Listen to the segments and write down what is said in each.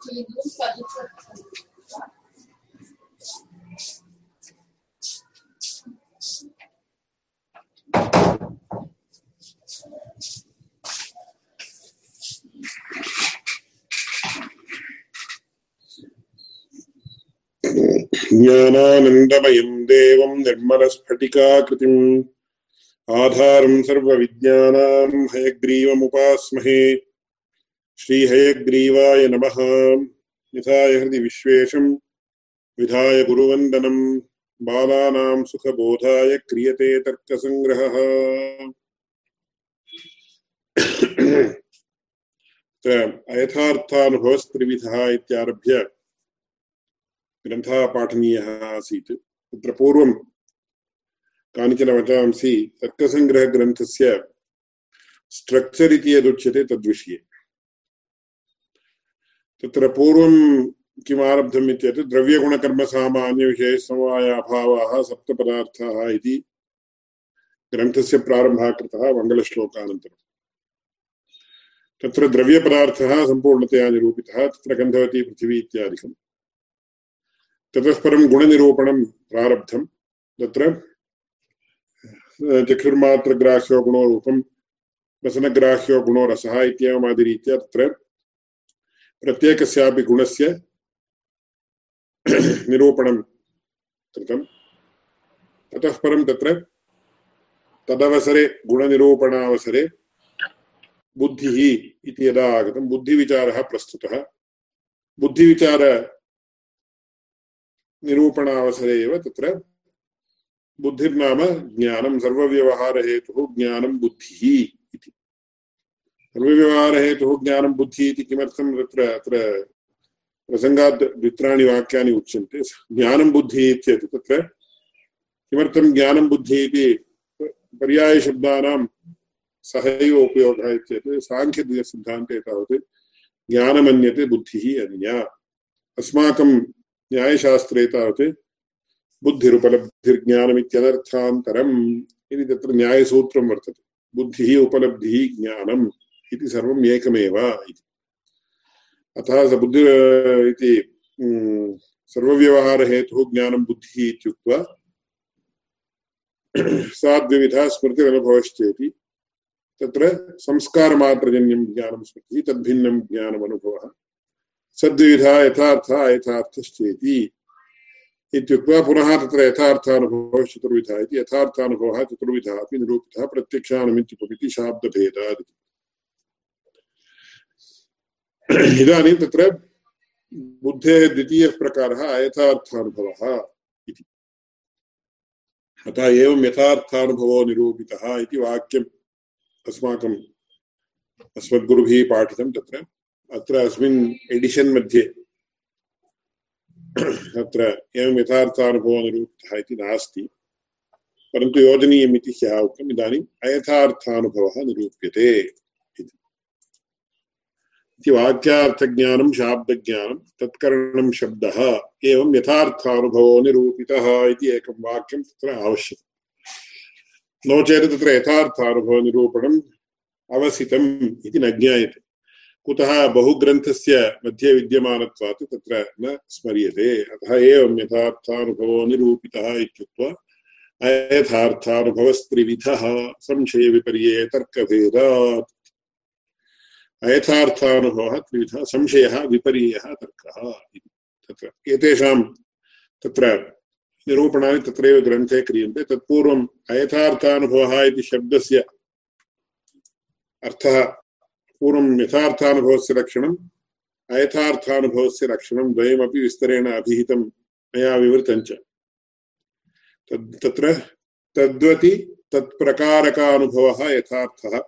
que les groupes ज्ञानानन्दमयम् देवम् निर्मलस्फटिकाकृतिम्। आधारम् सर्वविज्ञानाम्। हयग्रीवमुपास्महे। श्रीहयग्रीवाय नमः। निधाय हृदि विश्वेशम्। विधाय गुरुवन्दनम्। बालानाम् सुखबोधाय क्रियते तर्कसङ्ग्रहः। अयथार्थानुभवस्त्रिविधः इत्यारभ्य ग्रन्थः पाठनीयः आसीत् तत्र पूर्वं कानिचन वचांसि तर्कसङ्ग्रहग्रन्थस्य स्ट्रक्चर् इति यदुच्यते तद्विषये। तत्र पूर्वं किम् आरब्धम् इत्येतत् द्रव्यगुणकर्मसामान्यविषयसमवायाभावाः सप्तपदार्थाः इति ग्रन्थस्य प्रारम्भः कृतः मङ्गलश्लोकानन्तरम्। तत्र द्रव्यपदार्थः सम्पूर्णतया निरूपितः, तत्र गन्धवती पृथिवी इत्यादिकम्। ततः परं गुणनिरूपणं प्रारब्धं। तत्र चक्षुर्मात्रग्राह्यो गुणो रूपं रसनग्राह्यो गुणो रसः इत्येवमादिरीत्या तत्र प्रत्येकस्यापि गुणस्य निरूपणं कृतं ततः परं तत्र तदवसरे गुणनिरूपणावसरे बुद्धिः इति यदा आगतं, बुद्धिविचारः प्रस्तुतः। बुद्धिविचार निरूपणावसरे एव तत्र। बुद्धिर्नाम ज्ञानं, सर्वव्यवहारहेतुः ज्ञानं बुद्धिः इति। सर्वव्यवहारहेतुः ज्ञानं बुद्धिः इति किमर्थं तत्र, अत्र प्रसङ्गात् द्वित्राणि वाक्यानि उच्यन्ते। ज्ञानं बुद्धिः चेत् तत्र। किमर्थं ज्ञानं बुद्धिः इति? पर्यायशब्दानां सहैव उपयोगः चेत् साङ्ख्यसिद्धान्ते तावत् ज्ञानमन्यते बुद्धिः अन्या। अस्माकं न्यायशास्त्रे तावत् बुद्धिरुपलब्धिर्ज्ञानमित्यनर्थान्तरम्। इति तत्र न्यायसूत्रं वर्तते। बुद्धिः उपलब्धिः ज्ञानम् इति सर्वम् एकमेव इति। अतः स बुद्धि, इति सर्वव्यवहारहेतुः ज्ञानं बुद्धिः इत्युक्त्वा साद्विविधा स्मृतिरनुभवश्चेति तत्र संस्कारमात्रजन्यं ज्ञानं स्मृतिः, तद्भिन्नं ज्ञानमनुभवः। सद्विधा यथार्थ अयथार्थश्चेति इत्युक्त्वा पुनः तत्र यथार्थानुभवः चतुर्विधः इति यथार्थानुभवः चतुर्विधः अपि निरूपितः प्रत्यक्षानमित्युपमिति शाब्दभेदात् इदानीं तत्र बुद्धेः द्वितीयः प्रकारः अयथार्थानुभवः इति। अतः एवं यथार्थानुभवो निरूपितः इति वाक्यम् अस्माकम्, अस्मद्गुरुभिः पाठितं तत्र। अत्र अस्मिन् एडिशन् मध्ये अत्र एवं यथार्थानुभवो निरूपितः इति नास्ति, परन्तु योजनीयम् इति ह्यः उक्तम् इदानीम् अयथार्थानुभवः निरूप्यते इति वाक्यार्थज्ञानं, शाब्दज्ञानं, तत्करणं शब्दः, एवं यथार्थानुभवो निरूपितः इति एकं वाक्यं तत्र आवश्यकम्। नो चेत् तत्र यथार्थानुभवनिरूपणम् अवसितम् इति न ज्ञायते। कुतः बहुग्रन्थस्य मध्ये विद्यमानत्वात् तत्र न स्मर्यते। अतः एवं यथार्थानुभवो निरूपितः इत्युक्त्वा अयथार्थानुभवस्त्रिविधः संशयविपर्ये तर्कभेदात्। अयथार्थानुभवः त्रिविधः संशयः विपर्ययः तर्कः इति। तत्र एतेषां तत्र निरूपणानि तत्रैव ग्रन्थे क्रियन्ते। तत्पूर्वम् अयथार्थानुभवः इति शब्दस्य अर्थः पूर्वं यथार्थानुभवस्य लक्षणम् अयथार्थानुभवस्य लक्षणं द्वयमपि विस्तरेण अभिहितं मया विवृतञ्च तद्, तत्र तद्वति तत्प्रकारकानुभवः यथार्थः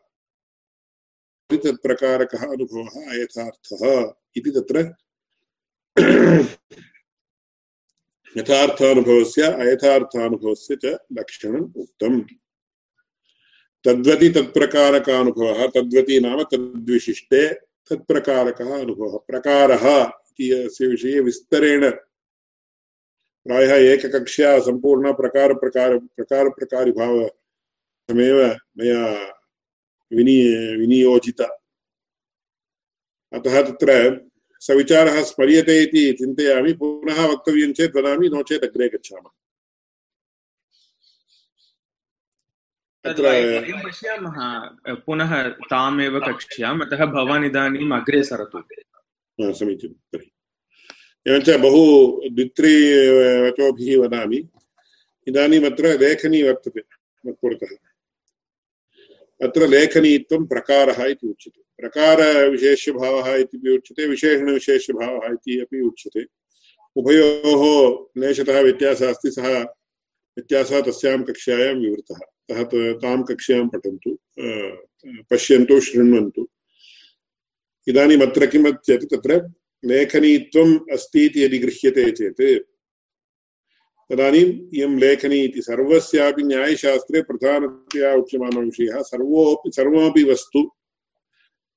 तत्प्रकारकः अनुभवः अयथार्थः इति तत्र यथार्थानुभवस्य, अयथार्थानुभवस्य च लक्षणम् उक्तम्। तद्वति तत्प्रकारकानुभवः तद्वति नाम तद्विशिष्टे तत्प्रकारकः अनुभवः। प्रकारः इति अस्य विषये विस्तरेण प्रायः एककक्ष्या सम्पूर्णप्रकारप्रकार प्रकारप्रकारिभावमेव मया विनि, विनियोजिता। अतः तत्र सविचारः स्मर्यते इति चिन्तयामि, पुनः वक्तव्यं चेत् वदामि, नो चेत् अग्रे गच्छामः। वयं पश्यामः? पुनः तामेव कक्ष्याम् अतः भवान् इदानीम् अग्रे सरतु। समीचीनं तर्हि। एवञ्च बहु द्वित्रिवचोभिः वदामि। इदानीम् अत्र लेखनी वर्तते मत्पुरतः। अत्र लेखनीत्वं प्रकारः इति उच्यते। प्रकारविशेष्यभावः इति उच्यते विशेषणविशेष्यभावः इति अपि उच्यते। उभयोः लेशतः व्यत्यासः अस्ति सः व्यत्यासः तस्यां कक्षायां विवृतः। अतः तां कक्ष्यां पठन्तु पश्यन्तु, शृण्वन्तु। इदानीम् अत्र किमत् तत्र लेखनीत्वम् अस्ति इति यदि गृह्यते चेत्, तदानीम् इयं लेखनी इति सर्वस्यापि न्यायशास्त्रे प्रधानतया उच्यमानः विषयः। सर्वोऽपि सर्वमपि वस्तु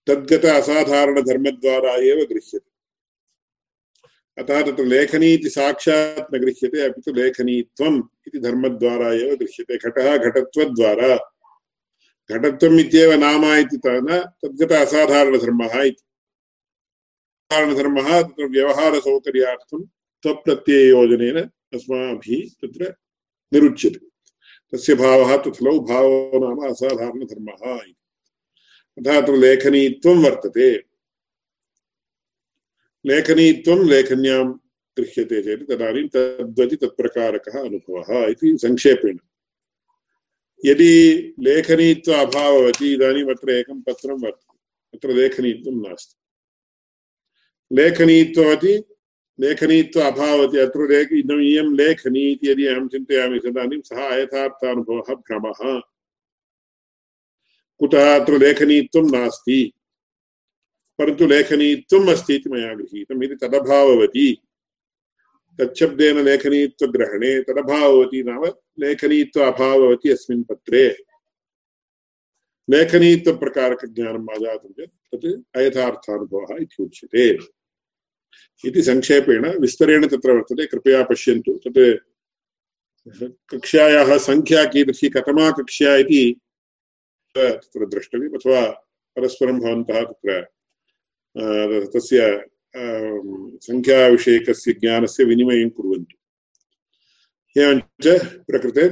तद्गत असाधारणधर्मद्वारा एव गृह्यते। अतः तत्र लेखनी इति साक्षात् न गृह्यते, अपि तु लेखनीत्वम् इति धर्मद्वारा एव गृह्यते घटः घटत्वद्वारा। घटत्वम् इत्येव नाम इति न, तद्गत असाधारणधर्मः इति। साधारणधर्मः तत्र व्यवहारसौकर्यार्थं त्वप्रत्यययोजनेन अस्माभिः तत्र निरुच्यते। तस्य भावः तथलौ भावो नाम असाधारणधर्मः इति। अतः अत्र लेखनीत्वं वर्तते। लेखनीत्वं लेखन्यां गृह्यते चेत् तदानीं तद्वति तत्प्रकारकः अनुभवः इति संक्षेपेण। यदि लेखनीत्व अभाववति, इदानीम् अत्र एकं पत्रं वर्तते। अत्र लेखनीत्वं नास्ति। लेखनीत्ववति, लेखनीत्व अभावति अत्र लेख इदम् इयं लेखनी इति यदि अहं चिन्तयामि तदानीं सः अयथार्थानुभवः भ्रमः। कुतः अत्र लेखनीत्वं नास्ति? परन्तु लेखनीत्वम् अस्ति इति मया गृहीतम् इति तदभाववती। तच्छब्देन लेखनीत्वग्रहणे नाम लेखनीत्व अभाववती अस्मिन् पत्रे। लेखनीत्वप्रकारकज्ञानम् आजातं चेत् तत् अयथार्थानुभवः इति उच्यते। इति संक्षेपेण विस्तरेण तत्र वर्तते, कृपया पश्यन्तु तत् कक्ष्यायाः सङ्ख्या कीदृशी, कथमा कक्ष्या इति तत्र द्रष्टव्यम् अथवा परस्परं भवन्तः तत्र तस्य सङ्ख्याविषयकस्य ज्ञानस्य विनिमयं कुर्वन्तु। एवञ्च प्रकृते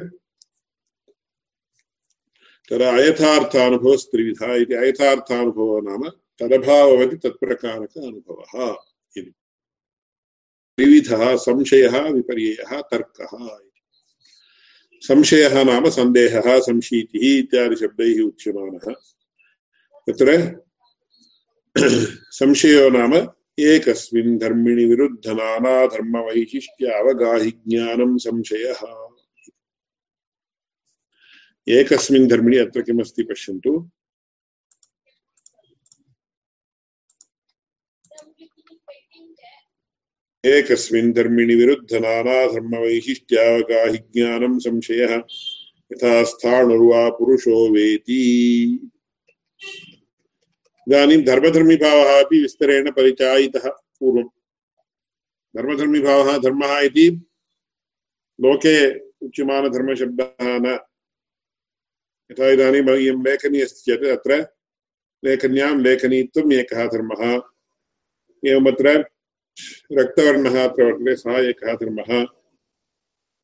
तदा अयथार्थानुभवस्त्रिविधा इति। अयथार्थानुभवः नाम तदभाववति तत्प्रकारक अनुभवः इति। त्रिविधः, संशयः, विपर्ययः, तर्कः संशयः नाम सन्देहः, संशीतिः इत्यादिशब्दैः उच्यमानः। तत्र संशयो नाम एकस्मिन् धर्मिणि विरुद्ध नानाधर्मवैशिष्ट्यावगाहि ज्ञानं संशयः। एकस्मिन् धर्मिणि अत्र किमस्ति पश्यन्तु। एकस्मिन् धर्मिणि विरुद्ध नानाधर्मवैशिष्ट्यावगाहि ज्ञानं संशयः। यथा स्थाणुर्वा पुरुषो वेति। इदानीं धर्मधर्मिभावः अपि विस्तरेण परिचायितः पूर्वं धर्मधर्मिभावः धर्मः इति लोके उच्यमानधर्मशब्दः न। यथा इदानीम् इयं लेखनी अस्ति चेत् अत्र लेखन्यां लेखनीत्वम् एकः धर्मः। एवमत्र रक्तवर्णः अत्र वर्तते सः एकः धर्मः।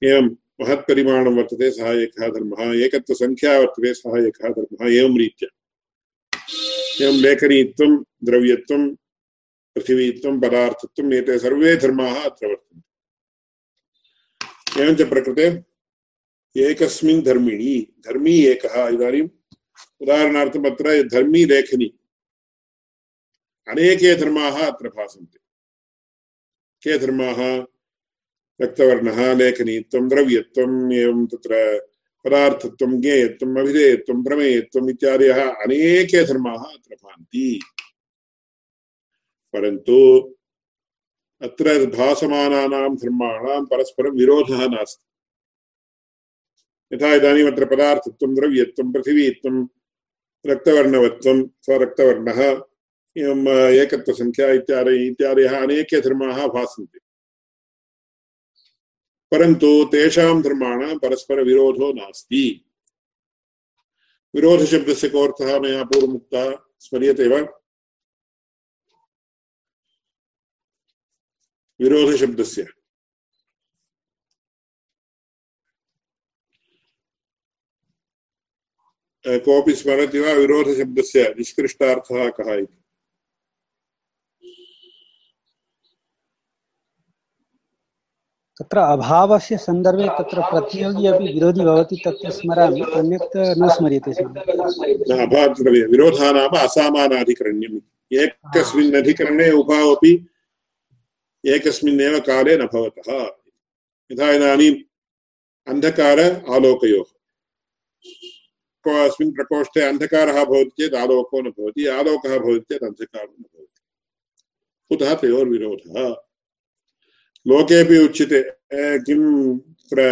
एवं महत्परिमाणं वर्तते, सः एकः धर्मः। एकत्वसङ्ख्या वर्तते, सः एकः धर्मः। एवं रीत्या। एवं लेखनीत्वं द्रव्यत्वं, पृथिवीत्वं पदार्थत्वम् एते सर्वे धर्माः अत्र वर्तन्ते। एवञ्च प्रकृते एकस्मिन् धर्मिणि, धर्मी एकः इदानीम् उदाहरणार्थम् अत्र धर्मी लेखनी। अनेके धर्माः अत्र भासन्ते। के धर्माः? रक्तवर्णः लेखनीत्वं द्रव्यत्वम्, एवं तत्र पदार्थत्वं ज्ञेयत्वम् अभिधेयत्वं प्रमेयत्वम् इत्यादयः अनेके धर्माः अत्र भान्ति। परन्तु अत्र भासमानानां धर्माणां परस्परं विरोधः नास्ति। यथा इदानीम् अत्र पदार्थत्वं, द्रव्यत्वं, पृथिवीत्वं, रक्तवर्णवत्वं, स्वरक्तवर्णः एवम् एकत्वसङ्ख्या इत्यादि इत्यादयः अनेके धर्माः भासन्ते। परन्तु तेषां धर्माणां परस्परविरोधो नास्ति। विरोधशब्दस्य कोऽर्थः मया पूर्वमुक्तः स्मर्यते वा? विरोधशब्दस्य। कोऽपि स्मरति वा विरोधशब्दस्य? निष्कृष्टार्थः कः इति? तत्र अभावस्य सन्दर्भे तत्र प्रतियोगी अपि विरोधी भवति, तत्र स्मरामि, अन्यत् न स्मर्यते अभावद्रव्य विरोधः नाम असामानाधिकरण्यम् एकस्मिन् अधिकरणे उभावपि एकस्मिन्नेव काले न भवतः। यथा इदानीम् अन्धकार आलोकयोः। अस्मिन् प्रकोष्ठे अन्धकारः भवति चेत् आलोको न भवति, आलोकः भवति चेत् अन्धकारो न भवति। कुतः तयोर्विरोधः? लोकेपि उच्यते किं तत्र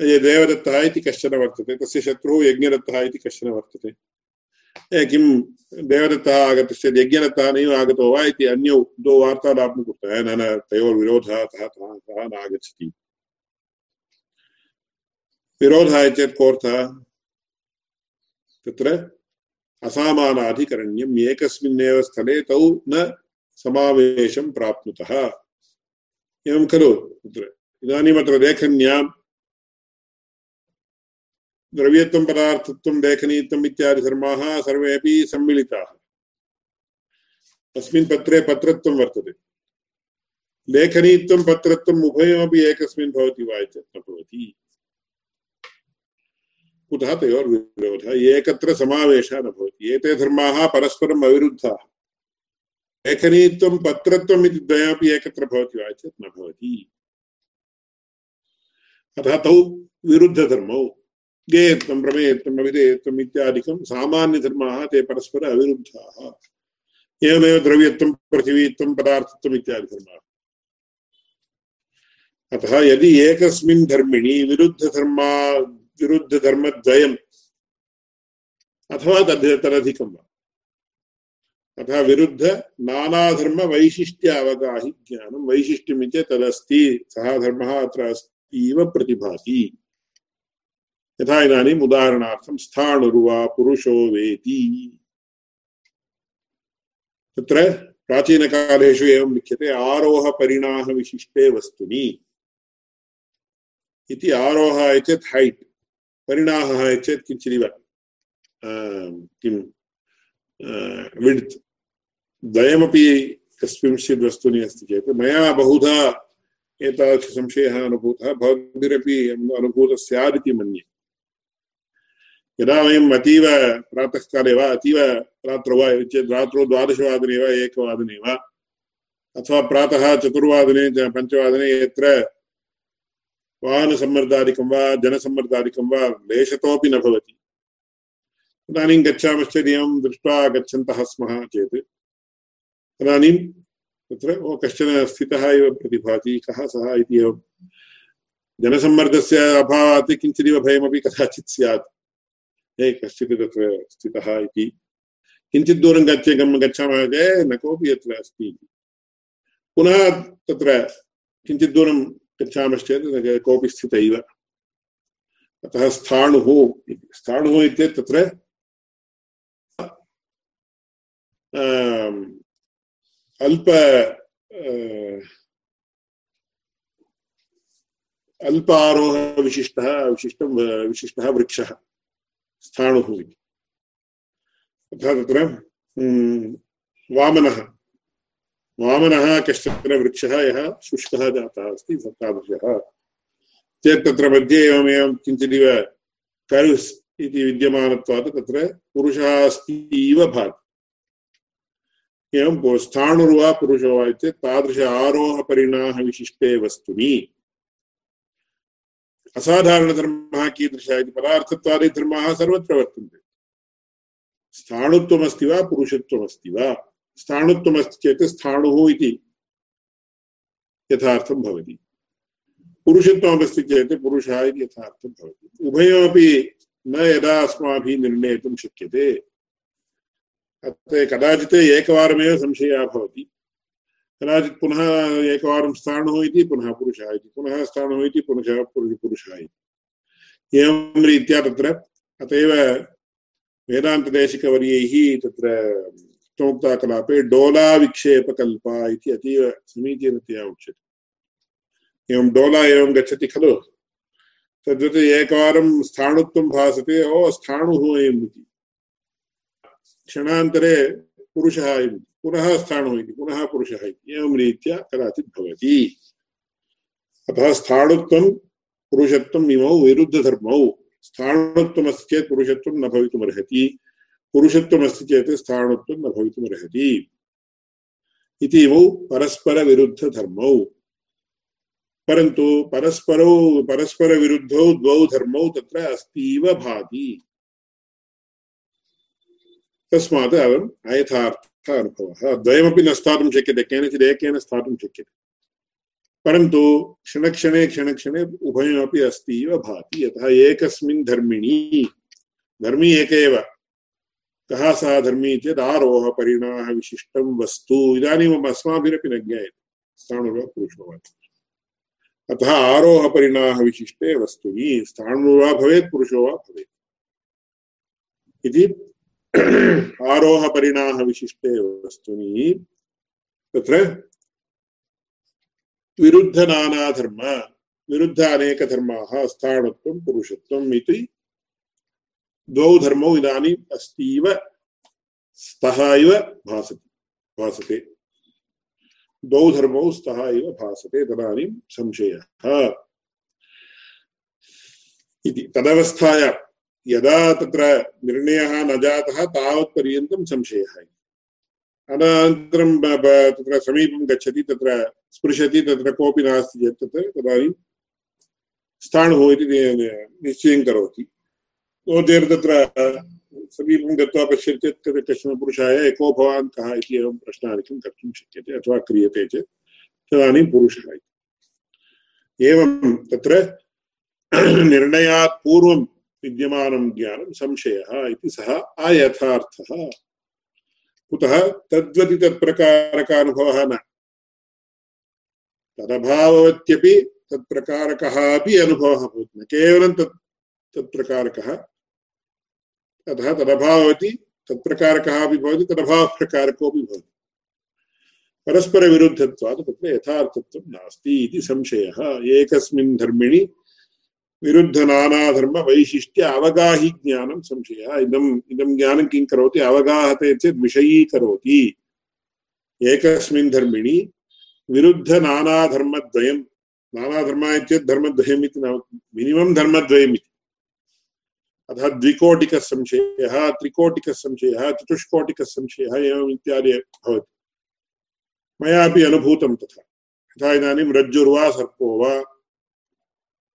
देवदत्तः इति कश्चन वर्तते, तस्य शत्रुः यज्ञदत्तः इति कश्चन वर्तते। किं देवदत्तः आगतः चेत् यज्ञदत्तः नैव आगतो वा इति अन्यौ द्वौ वार्तालापं कृत्वा न न तयोर्विरोधः सः न आगच्छति विरोधः चेत् कोऽर्थः? तत्र असामानाधिकरण्यम् एकस्मिन्नेव स्थले तौ न समावेशं प्राप्नुतः। एवं खलु। तत्र इदानीमत्र लेखन्यां द्रव्यत्वं, पदार्थत्वं, लेखनीत्वम् इत्यादि धर्माः सर्वेपि सम्मिलिताः। अस्मिन् पत्रे पत्रत्वं वर्तते। लेखनीत्वं, पत्रत्वम् उभयमपि एकस्मिन् भवति वा इत्यत्र न भवति। कुतः तयोर्विरोधः? एकत्र समावेशः न भवति। एते धर्माः परस्परम् अविरुद्धाः। लेखनीत्वं पत्रत्वम् इति द्वयमपि एकत्र भवति वा चेत् न भवति। अतः तौ विरुद्धधर्मौ, ज्ञेयत्वं प्रमेयत्वम् अविधेयत्वम् इत्यादिकं सामान्यधर्माः, ते परस्पर अविरुद्धाः। एवमेव द्रव्यत्वं, पृथिवीत्वं, पदार्थत्वम् इत्यादि धर्माः अतः यदि एकस्मिन् धर्मिणि विरुद्धधर्मा, विरुद्धधर्मद्वयम्, अथवा तद् तदधिकं वा अतः विरुद्ध नानाधर्म वैशिष्ट्य अवगाहि ज्ञानं। वैशिष्ट्यम् इति तदस्ति। सः धर्मः अत्र अस्ति इव प्रतिभाति। यथा इदानीम् उदाहरणार्थं स्थाणुर्वा पुरुषो वेति। तत्र प्राचीनकालेषु एवं लिख्यते आरोहपरिणाहविशिष्टे वस्तुनि। इति आरोहः चेत् हैट्। परिणाहः चेत् किञ्चिदिव किं विड्त् द्वयमपि कस्मिंश्चित् वस्तुनि अस्ति चेत्। मया बहुधा एतादृशसंशयः अनुभूतः, भवद्भिरपि अनुभूतः स्यात् इति मन्ये। यदा वयम् अतीव प्रातःकाले वा, अतीव रात्रौ वा चेत् रात्रौ द्वादशवादने वा, एकवादने वा, अथवा प्रातः चतुर्वादने पञ्चवादने यत्र वाहनसम्मर्दादिकं वा जनसम्मर्दादिकं वा, लेशतोपि न भवति। इदानीं गच्छामश्चेत् एवं दृष्ट्वा गच्छन्तः स्मः चेत्। तदानीं तत्र कश्चन स्थितः एव प्रतिभाति कः सः इति एवं। जनसम्मर्दस्य अभावात् किञ्चिदिव भयमपि कदाचित् स्यात्। हे, कश्चित् तत्र स्थितः इति। किञ्चित् दूरं गच्छ गच्छामः चेत् न कोऽपि यत्र अस्ति। पुनः तत्र किञ्चित् दूरं गच्छामश्चेत् कोऽपि स्थित इव अतः स्थाणुः स्थाणुः इत्येतत् तत्र अल्प अल्पारोहविशिष्टः विशिष्टं विशिष्टः वृक्षः स्थाणुः इति तथा तत्र वामनः वामनः कश्चन वृक्षः यः शुष्कः जातः अस्ति मध्ये एवमेवं किञ्चिदिव कर्व्स् इति विद्यमानत्वात् भाति एवं स्थाणुर्वा पुरुषो वा चेत् तादृश आरोहपरिणाः विशिष्टे वस्तुनि असाधारणधर्मः कीदृशः इति पदार्थत्वादिधर्माः सर्वत्र वर्तन्ते। स्थाणुत्वमस्ति वा पुरुषत्वमस्ति वा? स्थाणुत्वमस्ति चेत् स्थाणुः इति यथार्थं भवति। पुरुषत्वमस्ति चेत् पुरुषः इति यथार्थं भवति। उभयमपि न यदा अस्माभिः निर्णेतुं शक्यते। अत्र कदाचित् एकवारमेव संशयः भवति। कदाचित् पुनः एकवारं स्थाणुः इति, पुनः पुरुषः इति, पुनः स्थाणुः इति, पुनः पुरुषः इति। एवं रीत्या तत्र अत एव वेदान्तदेशिकवर्यैः तत्र उक्तोक्ताकलापे डोलाविक्षेपकल्पा इति अतीव समीचीनतया उच्यते। एवं डोला एवं गच्छति खलु? तद्वत् एकवारं स्थाणुत्वं भासते, ओ, स्थाणुः अयम् इति। क्षणान्तरे पुरुषः इति पुनः स्थाणुः इति पुनः पुरुषः इति। एवं रीत्या कदाचित् भवति। अतः स्थाणुत्वं पुरुषत्वम् इमौ विरुद्धधर्मौ। स्थाणुत्वमस्ति चेत् पुरुषत्वं न भवितुमर्हति। पुरुषत्वमस्ति चेत् स्थाणुत्वं न भवितुमर्हति। इति इमौ परस्परविरुद्धधर्मौ। परन्तु परस्परौ परस्परविरुद्धौ द्वौ धर्मौ तत्र अस्तीव भाति। तस्मात् अयम् अयथार्थ अनुभवः द्वयमपि न स्थातुं शक्यते केनचित् एकेन स्थातुं शक्यते। परन्तु क्षणक्षणे क्षणक्षणे उभयमपि अस्ति इव भाति। यतः एकस्मिन् धर्मिणि, धर्मी एक एव। कः सः धर्मी चेत् आरोहपरिणाः विशिष्टं वस्तु। इदानीम् अस्माभिरपि न ज्ञायते। स्थाणुर्वा पुरुषो वा अतः आरोहपरिणाः विशिष्टे वस्तुनि। स्थाणुर्वा भवेत्, पुरुषो वा भवेत्। इति आरोहपरिणाः विशिष्टे वस्तुनि। तत्र विरुद्धनानाधर्म विरुद्ध अनेकधर्माः स्थाणुत्वं पुरुषत्वम् इति द्वौ धर्मौ इदानीम् अस्तीव, स्तः इव भासति, भासते। द्वौ धर्मौ स्तः इव भासते, तदानीं संशयः। इति तदवस्थायां यदा तत्र निर्णयः न जातः तावत्पर्यन्तं संशयः अनन्तरं तत्र समीपं गच्छति, तत्र स्पृशति, तत्र कोऽपि नास्ति चेत् तत्र तदानीं स्थाणुः इति निश्चयं करोति। नो चेत् तत्र समीपं गत्वा पश्यति चेत् तत्र कश्चन पुरुषाय एको भवान् कः इति एवं प्रश्नादिकं कर्तुं शक्यते अथवा क्रियते चेत् तदानीं पुरुषः इति। एवं तत्र निर्णयात् पूर्वं विद्यमानं ज्ञानं संशयः इति सः अयथार्थः कुतः तद्वति न। तदभाववत्यपि तत्प्रकारकः अपि अनुभवः भवति, न केवलं तत् तत्प्रकारकः। अतः तदभाववति, तत्प्रकारकः अपि भवति, तदभावप्रकारकोऽपि भवति। परस्परविरुद्धत्वात् तत्र यथार्थत्वं नास्ति इति संशयः। एकस्मिन् धर्मिणि विरुद्ध नाना धर्म वैशिष्ट्य अवगाहि ज्ञानं संशयः। इदम् इदं ज्ञानं किं करोति? अवगाहते चेत् विषयीकरोति। एकस्मिन् धर्मिणि विरुद्ध नानाधर्मद्वयं नानाधर्म चेत् धर्मद्वयम् इति न मिनिमम् धर्मद्वयम् इति अतः द्विकोटिकः संशयः, त्रिकोटिकः संशयः, चतुष्कोटिकः संशयः एवम् इत्यादि भवति। मयापि अनुभूतं तथा। यथा इदानीं रज्जुर्वा सर्पो वा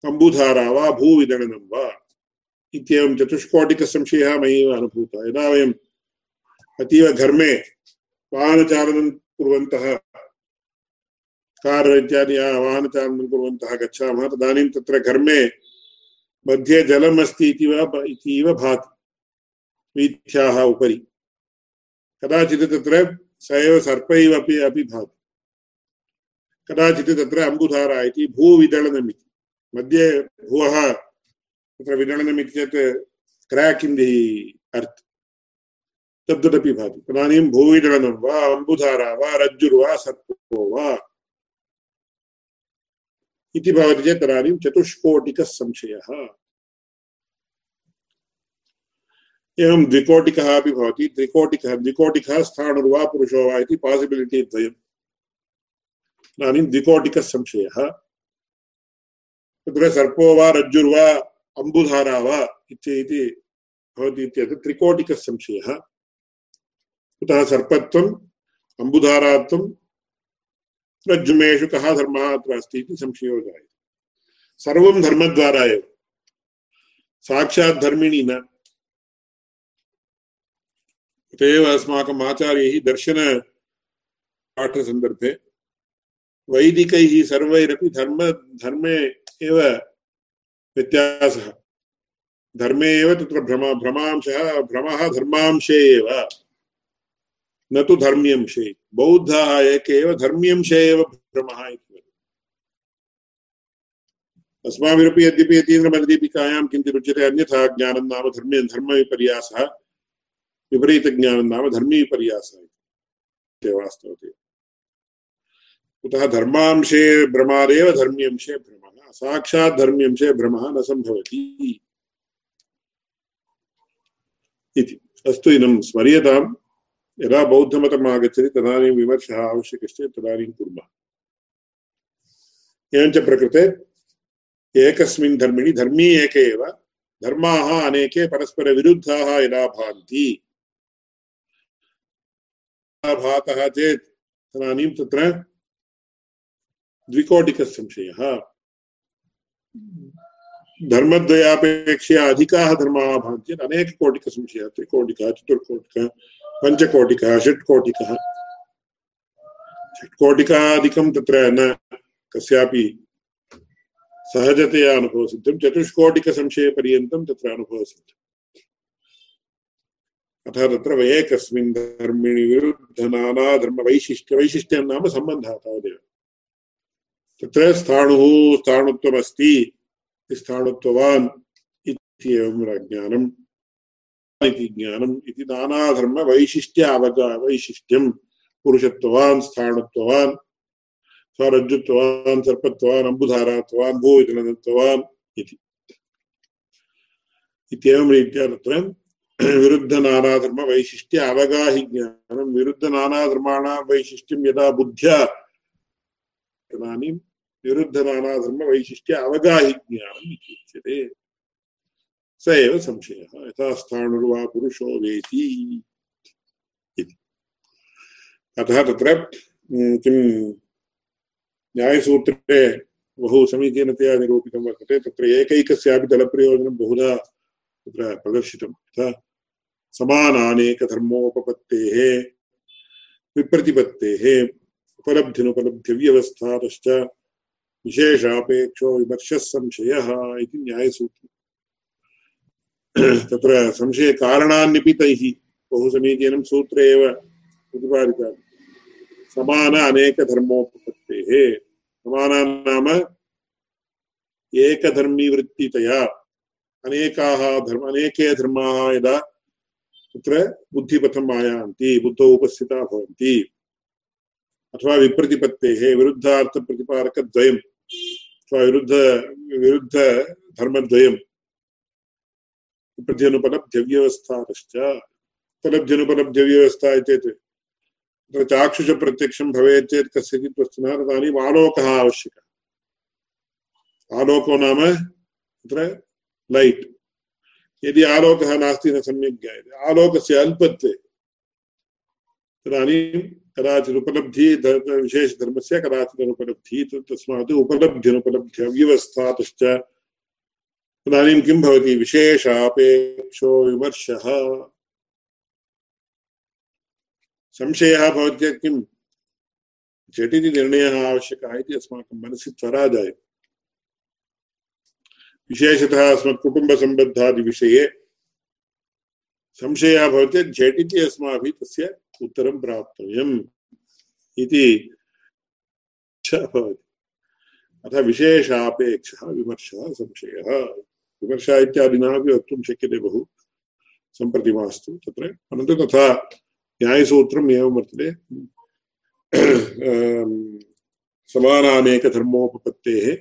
अम्बुधारा वा भूविदणनं वा इत्येवं चतुष्कोटिकसंशयः मयैव अनुभूतः। यदा वयम् अतीव घर्मे वाहनचालनं कुर्वन्तः, कार् इत्यादि वाहनचालनं कुर्वन्तः गच्छामः, तदानीं तत्र घर्मे मध्ये जलम् अस्ति इति वा इतीव भाति, वीथ्याः उपरि। कदाचित् तत्र स एव सर्प इव अपि अपि भाति। कदाचित् तत्र अम्बुधारा इति मध्ये भुवः तत्र विदलनमिति चेत् क्राक् इन् दि अर्त् तद्वदपि भाति। तदानीं भूविदलनं वा, अम्बुधारा वा रज्जुर्वा सर्पो वा। इति भवति चेत् तदानीं चतुष्कोटिकः संशयः। एवं द्विकोटिकः अपि भवति। त्रिकोटिकः, द्विकोटिकः स्थाणुर्वा पुरुषो वा इति पासिबिलिटि द्वयम्। इदानीं द्विकोटिकः संशयः। तत्र सर्पो वा रज्जुर्वा अम्बुधारा वा इति भवति इत्येतत् त्रिकोटिकः संशयः कुतः सर्पत्वम् अम्बुधारात्वं रज्जुमेषु कः धर्मः अत्र अस्ति इति संशयो जायते। सर्वं धर्मद्वारा एव। साक्षात् धर्मिणी न। अत एव अस्माकम् आचार्यैः दर्शनपाठसन्दर्भे वैदिकैः सर्वैरपि धर्म, धर्मे एव व्यत्यासः। धर्मे एव तत्र भ्रम, भ्रमांशः, भ्रमः धर्मांशे एव। न तु धर्म्यंशे। बौद्धाः एक एव, धर्म्यंशे एव भ्रमः इति अस्माभिरपि यद्यपि यतीन्द्रमदीपिकायां किञ्चित् उच्यते, अन्यथा ज्ञानं नाम धर्मे, धर्मविपर्यासः, विपरीतज्ञानं नाम धर्मीविपर्यासः इति। वास्तवते। कुतः धर्मांशे भ्रमादेव धर्म्यंशे भ्रमः। साक्षात् धर्म्यंशे भ्रमः न सम्भवति। इति। अस्तु, इदं स्मर्यताम् यदा बौद्धमतम् आगच्छति, तदानीं विमर्शः आवश्यकश्चेत् तदानीं कुर्मः। एवञ्च प्रकृते एकस्मिन् धर्मिणि, धर्मी एक एव, धर्माः अनेके परस्परविरुद्धाः यदा भान्ति भातः चेत् तदानीं तत्र द्विकोटिकः संशयः धर्मद्वयापेक्षया अधिकाः धर्माः भान्ति चेत् अनेककोटिकसंशयः त्रिकोटिकः, चतुर्कोटिकः, पञ्चकोटिकः, षट्कोटिकः। षट्कोटिकाधिकं तत्र न कस्यापि सहजतया अनुभवसिद्धं, चतुष्कोटिकसंशयपर्यन्तं तत्र अनुभवसिद्धम्। अतः तत्र एकस्मिन् धर्मिणि विरुद्धनानाधर्मवैशिष्ट्य वैशिष्ट्यं नाम सम्बन्धः तावदेव। तत्र स्थाणुः स्थाणुत्वमस्ति, स्थाणुत्ववान् इत्येवं ज्ञानम् इति ज्ञानम् इति नानाधर्मवैशिष्ट्य अवगा वैशिष्ट्यं। पुरुषत्ववान्, स्थाणुत्ववान् स्वरज्जुत्वान् सर्पत्वान् अम्बुधारात्वान् भूवितलनत्वान् इति। इत्येवं रीत्या तत्र विरुद्धनानाधर्मवैशिष्ट्य अवगाहि ज्ञानं। विरुद्धनानाधर्माणां वैशिष्ट्यं यदा बुद्ध्या तदानीं विरुद्धनानाधर्मवैशिष्ट्य अवगाहि ज्ञानम् इति उच्यते स एव संशयः। यथा पुरुषो वेति। अतः तत्र किं न्यायसूत्रे बहु समीचीनतया निरूपितं वर्तते, तत्र एकैकस्यापि दलप्रयोजनं बहुधा तत्र प्रदर्शितं। यथा समानानेकधर्मोपपत्तेः, विप्रतिपत्तेः उपलब्धिनुपलब्धिव्यवस्थातश्च विशेषापेक्षो विमर्शः संशयः इति न्यायसूत्रम्। तत्र संशयकारणान्यपि तैः बहु समीचीनं सूत्रे एव प्रतिपादितानि। समान अनेकधर्मोपपत्तेः। समाना नाम एकधर्मीवृत्तितया अनेकाः धर्म, अनेके धर्माः यदा तत्र बुद्धिपथम् आयान्ति, बुद्धौ उपस्थिता भवन्ति। अथवा विप्रतिपत्तेः विरुद्धार्थप्रतिपादकद्वयम् अथवा विरुद्ध विरुद्धधर्मद्वयम् उपलब्ध्यनुपलब्ध्यव्यवस्थातश्च उपलब्ध्यनुपलब्ध्यव्यवस्था चेत् तत्र चाक्षुषप्रत्यक्षं भवेत् चेत् कस्यचित् वस्तुनः तदानीम् आलोकः आवश्यकः। आलोको नाम तत्र लैट्। यदि आलोकः नास्ति न सम्यक् ज्ञायते। आलोकस्य अल्पत्वे। तदानीं कदाचित् उपलब्धिः विशेषधर्मस्य कदाचित् अनुपलब्धिः तस्मात् उपलब्ध्यनुपलब्ध्यव्यवस्थातश्च तदानीं किं भवति? विशेषापेक्षो विमर्शः। संशयः भवति चेत् किं झटिति निर्णयः आवश्यकः इति अस्माकं मनसि त्वरा जायते विशेषतः अस्मत्कुटुम्बसम्बद्धादिविषये संशयः भवति चेत् झटिति अस्माभिः तस्य उत्तरं प्राप्तव्यम् इति भवति। अतः विशेषापेक्षः विमर्शः संशयः। विमर्शः इत्यादिना अपि वक्तुं शक्यते बहु सम्प्रति मास्तु तत्र। परन्तु तथा न्यायसूत्रम् एवं वर्तते। समानानेकधर्मोपपत्तेः,